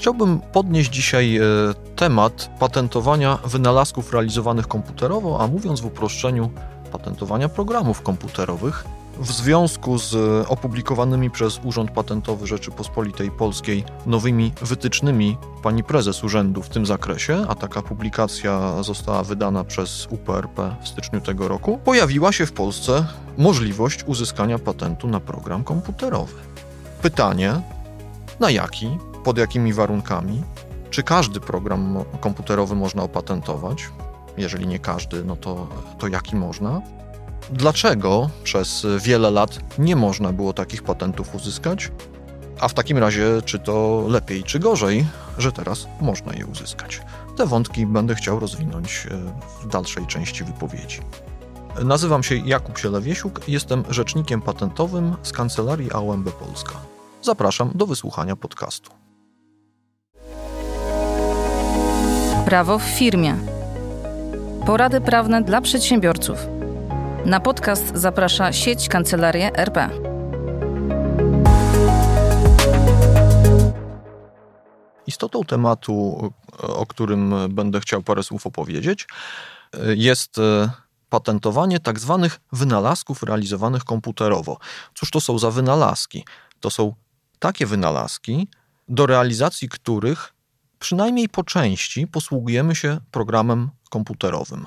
Chciałbym podnieść dzisiaj e, temat patentowania wynalazków realizowanych komputerowo, a mówiąc w uproszczeniu, patentowania programów komputerowych w związku z opublikowanymi przez Urząd Patentowy Rzeczypospolitej Polskiej nowymi wytycznymi pani prezes urzędu w tym zakresie, a taka publikacja została wydana przez UPRP w styczniu tego roku, pojawiła się w Polsce możliwość uzyskania patentu na program komputerowy. Pytanie, na jaki, pod jakimi warunkami, czy każdy program komputerowy można opatentować? Jeżeli nie każdy, no to, to jaki można? Dlaczego przez wiele lat nie można było takich patentów uzyskać? A w takim razie, czy to lepiej, czy gorzej, że teraz można je uzyskać? Te wątki będę chciał rozwinąć e, w dalszej części wypowiedzi. Nazywam się Jakub Sielewiesiuk, jestem rzecznikiem patentowym z kancelarii AOMB Polska. Zapraszam do wysłuchania podcastu. Prawo w firmie. Porady prawne dla przedsiębiorców. Na podcast zaprasza sieć Kancelarie RP. Istotą tematu, o którym będę chciał parę słów opowiedzieć, jest patentowanie tak zwanych wynalazków realizowanych komputerowo. Cóż to są za wynalazki? To są takie wynalazki, do realizacji których przynajmniej po części posługujemy się programem komputerowym.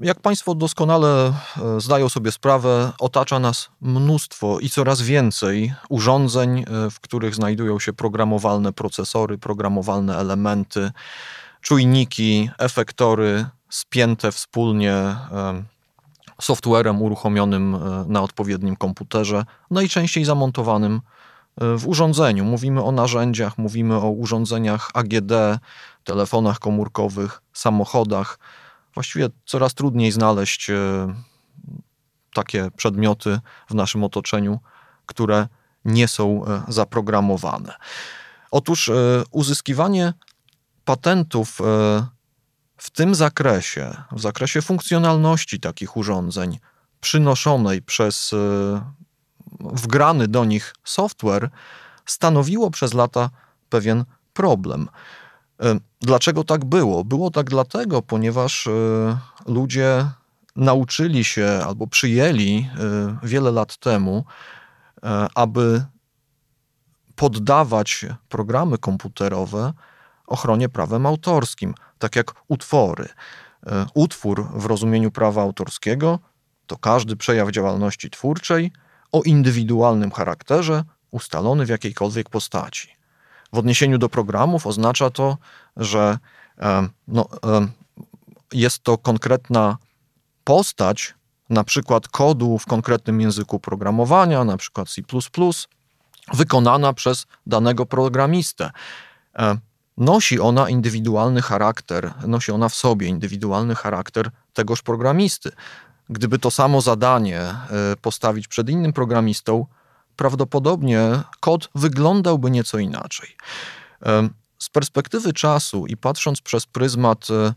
Jak Państwo doskonale e, zdają sobie sprawę, otacza nas mnóstwo i coraz więcej urządzeń, e, w których znajdują się programowalne procesory, programowalne elementy, czujniki, efektory spięte wspólnie e, softwarem uruchomionym na odpowiednim komputerze, najczęściej zamontowanym w urządzeniu. Mówimy o narzędziach, mówimy o urządzeniach AGD, telefonach komórkowych, samochodach. Właściwie coraz trudniej znaleźć e, takie przedmioty w naszym otoczeniu, które nie są e, zaprogramowane. Otóż e, uzyskiwanie patentów w tym zakresie, w zakresie funkcjonalności takich urządzeń, przynoszonej przez wgrany do nich software stanowiło przez lata pewien problem. E, dlaczego tak było? Było tak dlatego, ponieważ e, ludzie nauczyli się albo przyjęli e, wiele lat temu, aby poddawać programy komputerowe ochronie prawem autorskim, tak jak utwory. Utwór w rozumieniu prawa autorskiego to każdy przejaw działalności twórczej, o indywidualnym charakterze, ustalony w jakiejkolwiek postaci. W odniesieniu do programów oznacza to, że no, jest to konkretna postać, na przykład kodu w konkretnym języku programowania, na przykład C, wykonana przez danego programistę. Nosi ona indywidualny charakter, nosi ona w sobie indywidualny charakter tegoż programisty. Gdyby to samo zadanie e, postawić przed innym programistą, prawdopodobnie kod wyglądałby nieco inaczej. E, z perspektywy czasu i patrząc przez pryzmat e,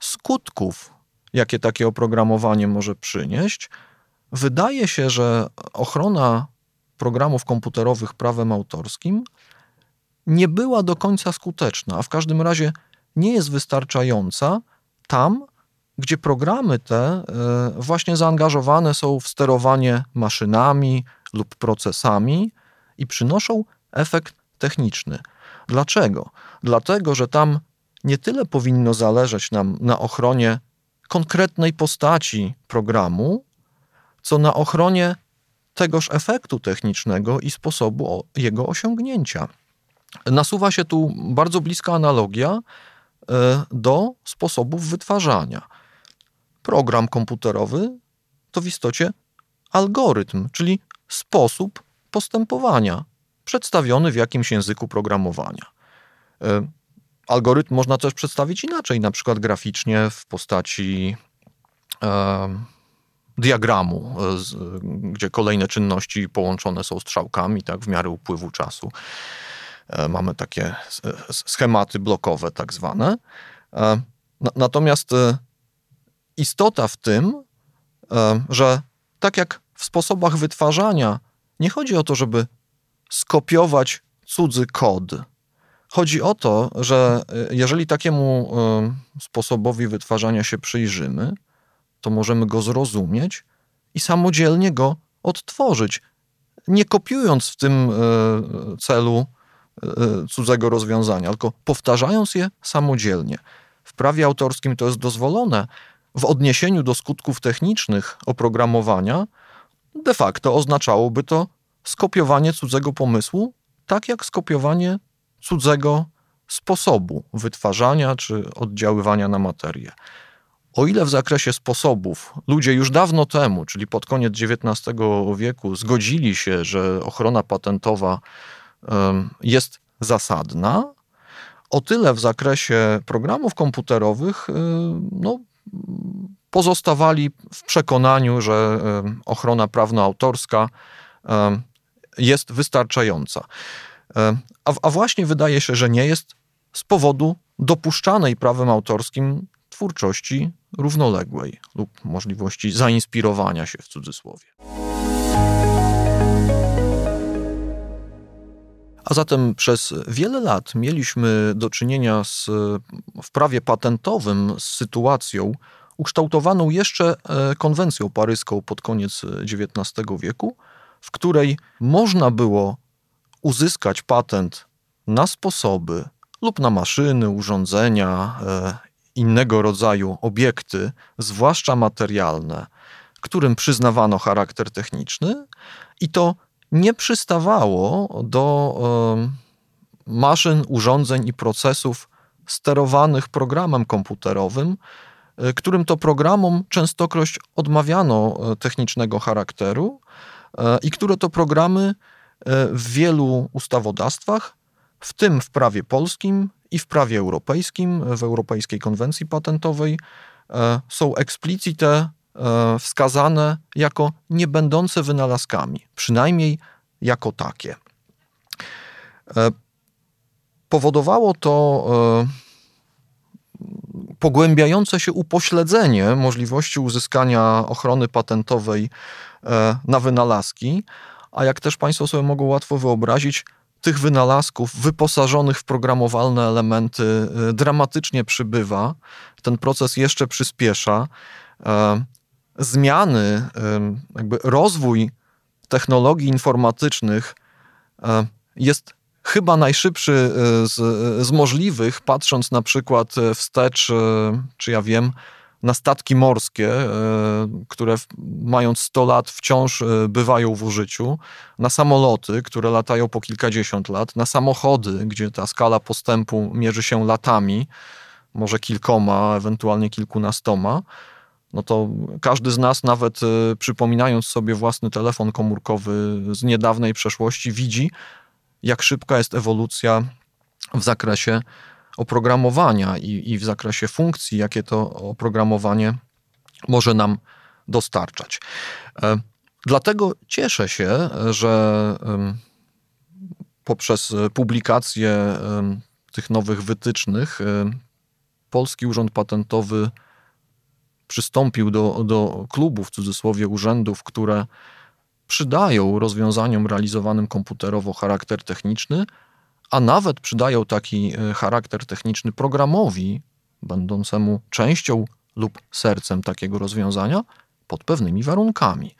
skutków, jakie takie oprogramowanie może przynieść, wydaje się, że ochrona programów komputerowych prawem autorskim nie była do końca skuteczna, a w każdym razie nie jest wystarczająca tam, gdzie programy te e, właśnie zaangażowane są w sterowanie maszynami lub procesami i przynoszą efekt techniczny. Dlaczego? Dlatego, że tam nie tyle powinno zależeć nam na ochronie konkretnej postaci programu, co na ochronie tegoż efektu technicznego i sposobu jego osiągnięcia. Nasuwa się tu bardzo bliska analogia e, do sposobów wytwarzania program komputerowy to w istocie algorytm, czyli sposób postępowania przedstawiony w jakimś języku programowania. E, algorytm można też przedstawić inaczej, na przykład graficznie w postaci e, diagramu, e, z, gdzie kolejne czynności połączone są strzałkami, tak, w miarę upływu czasu. E, mamy takie schematy blokowe, tak zwane. E, natomiast istota w tym, e, że tak jak w sposobach wytwarzania, nie chodzi o to, żeby skopiować cudzy kod. Chodzi o to, że jeżeli takiemu sposobowi wytwarzania się przyjrzymy, to możemy go zrozumieć i samodzielnie go odtworzyć, nie kopiując w tym celu cudzego rozwiązania, tylko powtarzając je samodzielnie. W prawie autorskim to jest dozwolone. W odniesieniu do skutków technicznych oprogramowania, de facto oznaczałoby to skopiowanie cudzego pomysłu, tak jak skopiowanie cudzego sposobu wytwarzania czy oddziaływania na materię. O ile w zakresie sposobów ludzie już dawno temu, czyli pod koniec XIX wieku, zgodzili się, że ochrona patentowa jest zasadna, o tyle w zakresie programów komputerowych no, pozostawali w przekonaniu, że ochrona prawno-autorska jest wystarczająca. A, a właśnie wydaje się, że nie jest z powodu dopuszczanej prawem autorskim twórczości równoległej lub możliwości zainspirowania się w cudzysłowie. A zatem przez wiele lat mieliśmy do czynienia z, w prawie patentowym z sytuacją ukształtowaną jeszcze e, konwencją paryską pod koniec XIX wieku, w której można było uzyskać patent na sposoby lub na maszyny, urządzenia, e, innego rodzaju obiekty, zwłaszcza materialne, którym przyznawano charakter techniczny, i to nie przystawało do maszyn, urządzeń i procesów sterowanych programem komputerowym, e, którym to programom częstokroć odmawiano e, technicznego charakteru e, i które to programy w wielu ustawodawstwach, w tym w prawie polskim i w prawie europejskim, w Europejskiej Konwencji Patentowej, są eksplicite wskazane jako niebędące wynalazkami, przynajmniej jako takie. E, powodowało to e, pogłębiające się upośledzenie możliwości uzyskania ochrony patentowej na wynalazki, a jak też Państwo sobie mogą łatwo wyobrazić, tych wynalazków wyposażonych w programowalne elementy dramatycznie przybywa. Ten proces jeszcze przyspiesza zmiany, jakby rozwój technologii informatycznych e, jest chyba najszybszy e, z, z możliwych, patrząc na przykład wstecz, e, czy ja wiem, na statki morskie, które mając 100 lat wciąż bywają w użyciu, na samoloty, które latają po kilkadziesiąt lat, na samochody, gdzie ta skala postępu mierzy się latami, może kilkoma, ewentualnie kilkunastoma no to każdy z nas, nawet y, przypominając sobie własny telefon komórkowy z niedawnej przeszłości, widzi, jak szybka jest ewolucja w zakresie oprogramowania i, i w zakresie funkcji, jakie to oprogramowanie może nam dostarczać. E, dlatego cieszę się, że poprzez publikację tych nowych wytycznych Polski Urząd Patentowy przystąpił do, do klubów, w cudzysłowie urzędów, które przydają rozwiązaniom realizowanym komputerowo charakter techniczny, a nawet przydają taki e, charakter techniczny programowi, będącemu częścią lub sercem takiego rozwiązania, pod pewnymi warunkami.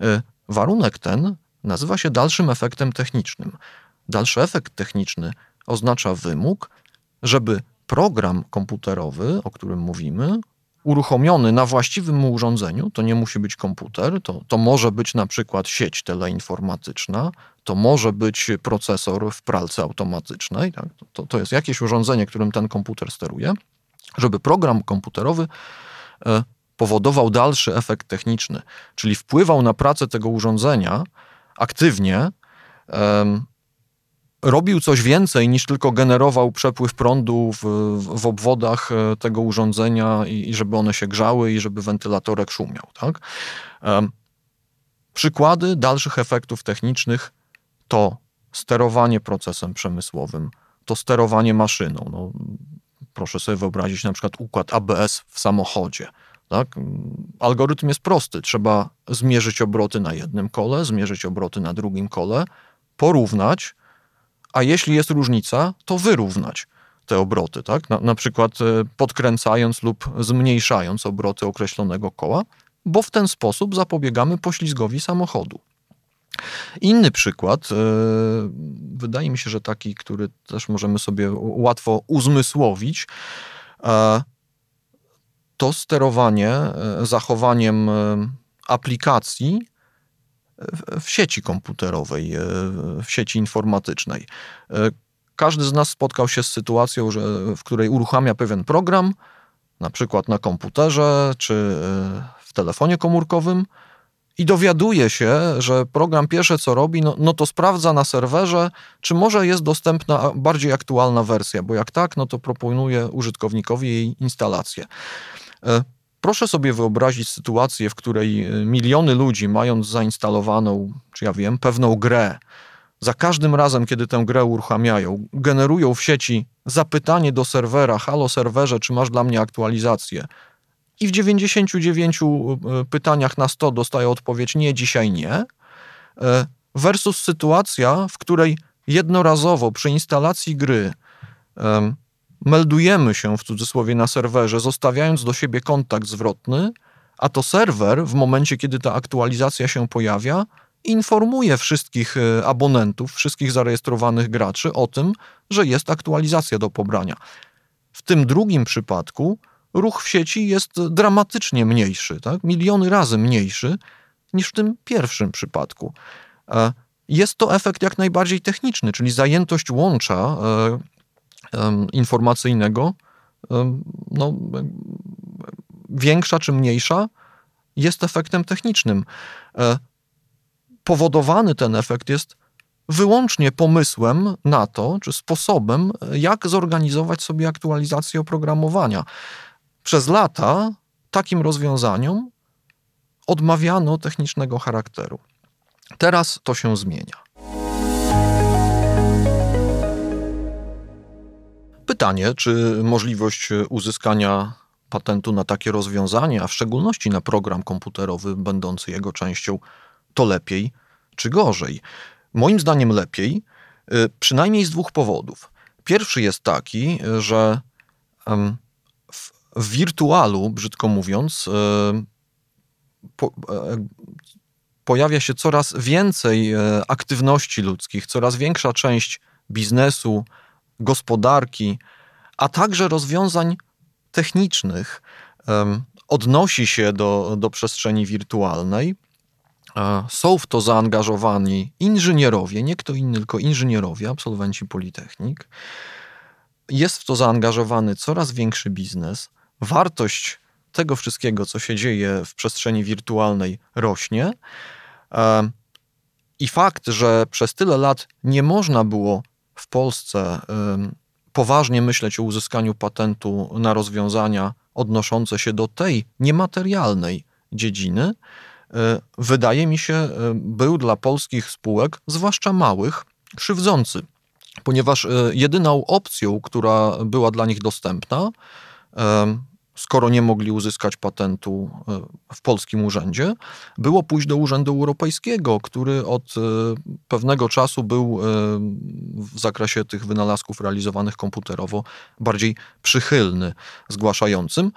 E, warunek ten nazywa się dalszym efektem technicznym. Dalszy efekt techniczny oznacza wymóg, żeby program komputerowy, o którym mówimy, uruchomiony na właściwym urządzeniu, to nie musi być komputer, to, to może być na przykład sieć teleinformatyczna, to może być procesor w pralce automatycznej, tak? to, to jest jakieś urządzenie, którym ten komputer steruje, żeby program komputerowy e, powodował dalszy efekt techniczny, czyli wpływał na pracę tego urządzenia aktywnie, robił coś więcej niż tylko generował przepływ prądu w, w obwodach e, tego urządzenia i, i, żeby one się grzały i żeby wentylatorek szumiał. Tak? Przykłady dalszych efektów technicznych to sterowanie procesem przemysłowym, to sterowanie maszyną. No, proszę sobie wyobrazić na przykład układ ABS w samochodzie. Tak? Algorytm jest prosty. Trzeba zmierzyć obroty na jednym kole, zmierzyć obroty na drugim kole, porównać, a jeśli jest różnica, to wyrównać te obroty, tak? Na, na przykład e, podkręcając lub zmniejszając obroty określonego koła, bo w ten sposób zapobiegamy poślizgowi samochodu. Inny przykład, e, wydaje mi się, że taki, który też możemy sobie łatwo uzmysłowić, e, to sterowanie zachowaniem aplikacji w sieci komputerowej, w sieci informatycznej. Każdy z nas spotkał się z sytuacją, że, w której uruchamia pewien program, na przykład na komputerze czy e, w telefonie komórkowym, i dowiaduje się, że program pierwsze co robi, no, no, to sprawdza na serwerze, czy może jest dostępna bardziej aktualna wersja, bo jak tak, no to proponuje użytkownikowi jej instalację. E, proszę sobie wyobrazić sytuację, w której e, miliony ludzi, mając zainstalowaną, czy ja wiem, pewną grę, za każdym razem, kiedy tę grę uruchamiają, generują w sieci zapytanie do serwera: Halo serwerze, czy masz dla mnie aktualizację? I w 99 e, pytaniach na 100 dostają odpowiedź: Nie, dzisiaj nie. E, versus sytuacja, w której jednorazowo przy instalacji gry meldujemy się w cudzysłowie na serwerze, zostawiając do siebie kontakt zwrotny, a to serwer w momencie, kiedy ta aktualizacja się pojawia, informuje wszystkich e, abonentów, wszystkich zarejestrowanych graczy o tym, że jest aktualizacja do pobrania. W tym drugim przypadku ruch w sieci jest dramatycznie mniejszy, tak? miliony razy mniejszy niż w tym pierwszym przypadku. E, jest to efekt jak najbardziej techniczny, czyli zajętość łącza e, informacyjnego, no, większa czy mniejsza, jest efektem technicznym powodowany ten efekt jest wyłącznie pomysłem na to, czy sposobem, jak zorganizować sobie aktualizację oprogramowania. Przez lata takim rozwiązaniom odmawiano technicznego charakteru. Teraz to się zmienia. Pytanie, czy możliwość uzyskania patentu na takie rozwiązanie, a w szczególności na program komputerowy będący jego częścią, to lepiej czy gorzej? Moim zdaniem lepiej, y, przynajmniej z dwóch powodów. Pierwszy jest taki, że w wirtualu, brzydko mówiąc, po, e, pojawia się coraz więcej e, aktywności ludzkich, coraz większa część biznesu, gospodarki, a także rozwiązań technicznych odnosi się do, do przestrzeni wirtualnej są w to zaangażowani inżynierowie, nie kto inny, tylko inżynierowie, absolwenci Politechnik. Jest w to zaangażowany coraz większy biznes. Wartość tego wszystkiego, co się dzieje w przestrzeni wirtualnej, rośnie. I fakt, że przez tyle lat nie można było w Polsce poważnie myśleć o uzyskaniu patentu na rozwiązania odnoszące się do tej niematerialnej dziedziny, E, wydaje mi się, e, był dla polskich spółek, zwłaszcza małych, krzywdzący, ponieważ e, jedyną opcją, która była dla nich dostępna, skoro nie mogli uzyskać patentu w polskim urzędzie, było pójść do Urzędu Europejskiego, który od pewnego czasu był w zakresie tych wynalazków realizowanych komputerowo bardziej przychylny zgłaszającym.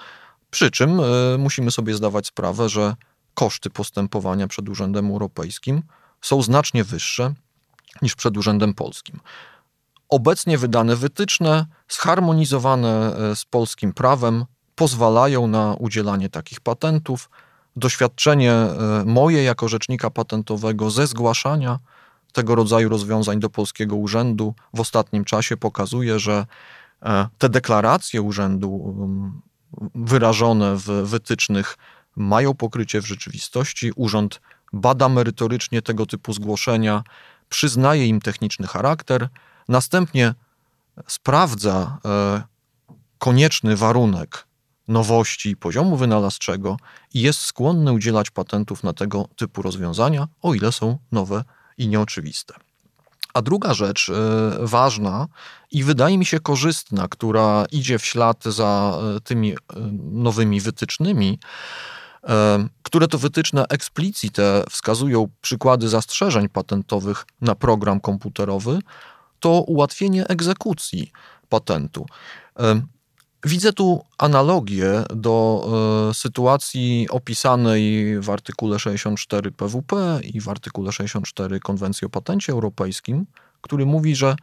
Przy czym musimy sobie zdawać sprawę, że koszty postępowania przed Urzędem Europejskim są znacznie wyższe niż przed Urzędem Polskim. Obecnie wydane wytyczne, zharmonizowane e, z polskim prawem, pozwalają na udzielanie takich patentów. Doświadczenie e, moje jako rzecznika patentowego ze zgłaszania tego rodzaju rozwiązań do polskiego urzędu w ostatnim czasie pokazuje, że e, te deklaracje urzędu mm, wyrażone w wytycznych mają pokrycie w rzeczywistości. Urząd bada merytorycznie tego typu zgłoszenia, przyznaje im techniczny charakter, następnie sprawdza e, konieczny warunek nowości poziomu wynalazczego i jest skłonny udzielać patentów na tego typu rozwiązania, o ile są nowe i nieoczywiste. A druga rzecz e, ważna i wydaje mi się korzystna, która idzie w ślad za e, tymi nowymi wytycznymi, które to wytyczne eksplicite wskazują przykłady zastrzeżeń patentowych na program komputerowy, to ułatwienie egzekucji patentu. Widzę tu analogię do e, sytuacji opisanej w artykule 64 PWP i w artykule 64 Konwencji o Patencie Europejskim, który mówi, że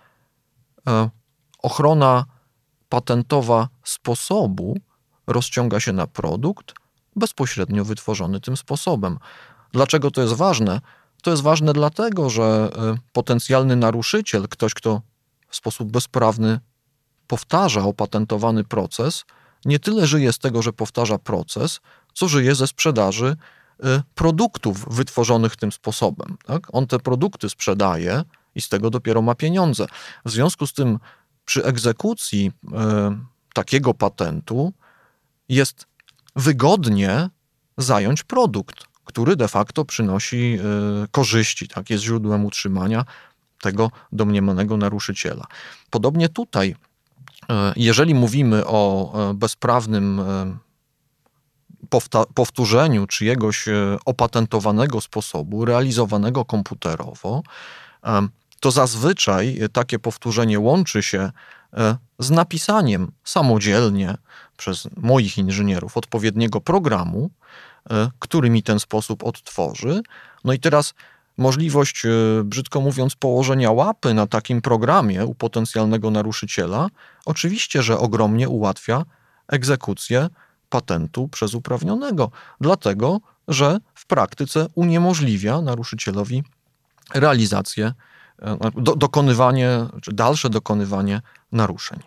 e, ochrona patentowa sposobu rozciąga się na produkt bezpośrednio wytworzony tym sposobem. Dlaczego to jest ważne? To jest ważne dlatego, że e, potencjalny naruszyciel, ktoś, kto w sposób bezprawny powtarza opatentowany proces, nie tyle żyje z tego, że powtarza proces, co żyje ze sprzedaży y, produktów wytworzonych tym sposobem. Tak? On te produkty sprzedaje i z tego dopiero ma pieniądze. W związku z tym, przy egzekucji y, takiego patentu jest wygodnie zająć produkt, który de facto przynosi y, korzyści, tak? jest źródłem utrzymania tego domniemanego naruszyciela. Podobnie tutaj jeżeli mówimy o e, bezprawnym e, powtórzeniu czyjegoś opatentowanego sposobu, realizowanego komputerowo, to zazwyczaj takie powtórzenie łączy się z napisaniem samodzielnie przez moich inżynierów odpowiedniego programu, który mi ten sposób odtworzy. No i teraz możliwość, e, brzydko mówiąc, położenia łapy na takim programie u potencjalnego naruszyciela, oczywiście, że ogromnie ułatwia egzekucję patentu przez uprawnionego, dlatego że w praktyce uniemożliwia naruszycielowi realizację, e, do, dokonywanie, czy dalsze dokonywanie naruszeń.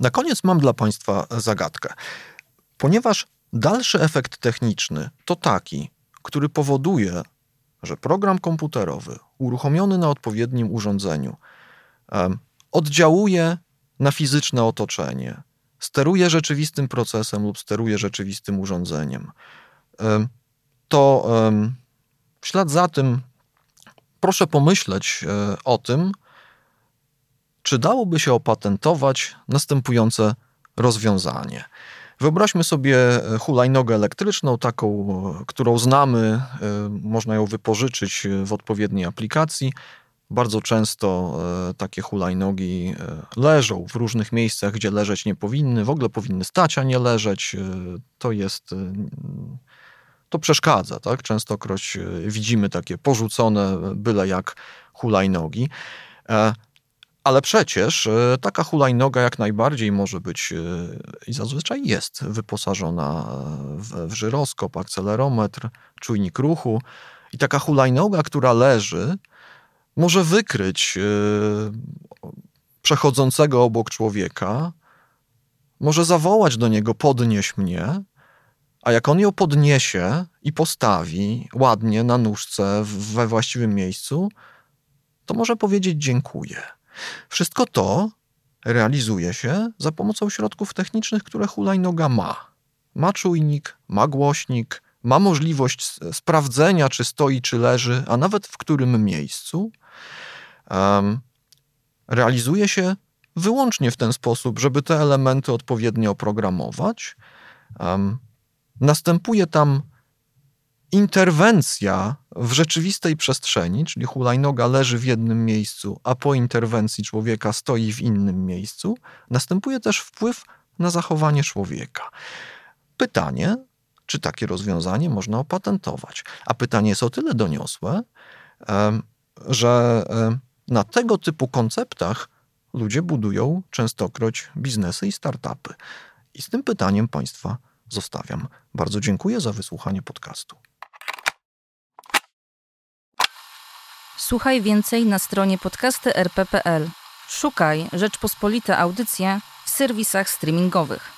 Na koniec mam dla Państwa zagadkę. Ponieważ Dalszy efekt techniczny to taki, który powoduje, że program komputerowy uruchomiony na odpowiednim urządzeniu oddziałuje na fizyczne otoczenie, steruje rzeczywistym procesem lub steruje rzeczywistym urządzeniem. To w ślad za tym proszę pomyśleć e, o tym, czy dałoby się opatentować następujące rozwiązanie. Wyobraźmy sobie e, hulajnogę elektryczną, taką, e, którą znamy, e, można ją wypożyczyć w odpowiedniej aplikacji. Bardzo często takie hulajnogi leżą w różnych miejscach, gdzie leżeć nie powinny, w ogóle powinny stać, a nie leżeć. To jest. To przeszkadza, tak? Częstokroć widzimy takie porzucone byle jak hulajnogi. Ale przecież e, taka hulajnoga jak najbardziej może być e, i zazwyczaj jest wyposażona w, w żyroskop, akcelerometr, czujnik ruchu. I taka hulajnoga, która leży, może wykryć e, przechodzącego obok człowieka, może zawołać do niego: podnieś mnie. A jak on ją podniesie i postawi ładnie na nóżce we właściwym miejscu, to może powiedzieć dziękuję. Wszystko to realizuje się za pomocą środków technicznych, które hulajnoga ma. Ma czujnik, ma głośnik, ma możliwość sprawdzenia, czy stoi, czy leży, a nawet w którym miejscu. Um, realizuje się wyłącznie w ten sposób, żeby te elementy odpowiednio oprogramować. Um, następuje tam interwencja w rzeczywistej przestrzeni, czyli hulajnoga leży w jednym miejscu, a po interwencji człowieka stoi w innym miejscu, następuje też wpływ na zachowanie człowieka. Pytanie, czy takie rozwiązanie można opatentować? A pytanie jest o tyle doniosłe, że na tego typu konceptach ludzie budują częstokroć biznesy i startupy. I z tym pytaniem Państwa zostawiam. Bardzo dziękuję za wysłuchanie podcastu. Słuchaj więcej na stronie podcasty.rp.pl. Szukaj Rzeczpospolite Audycje w serwisach streamingowych.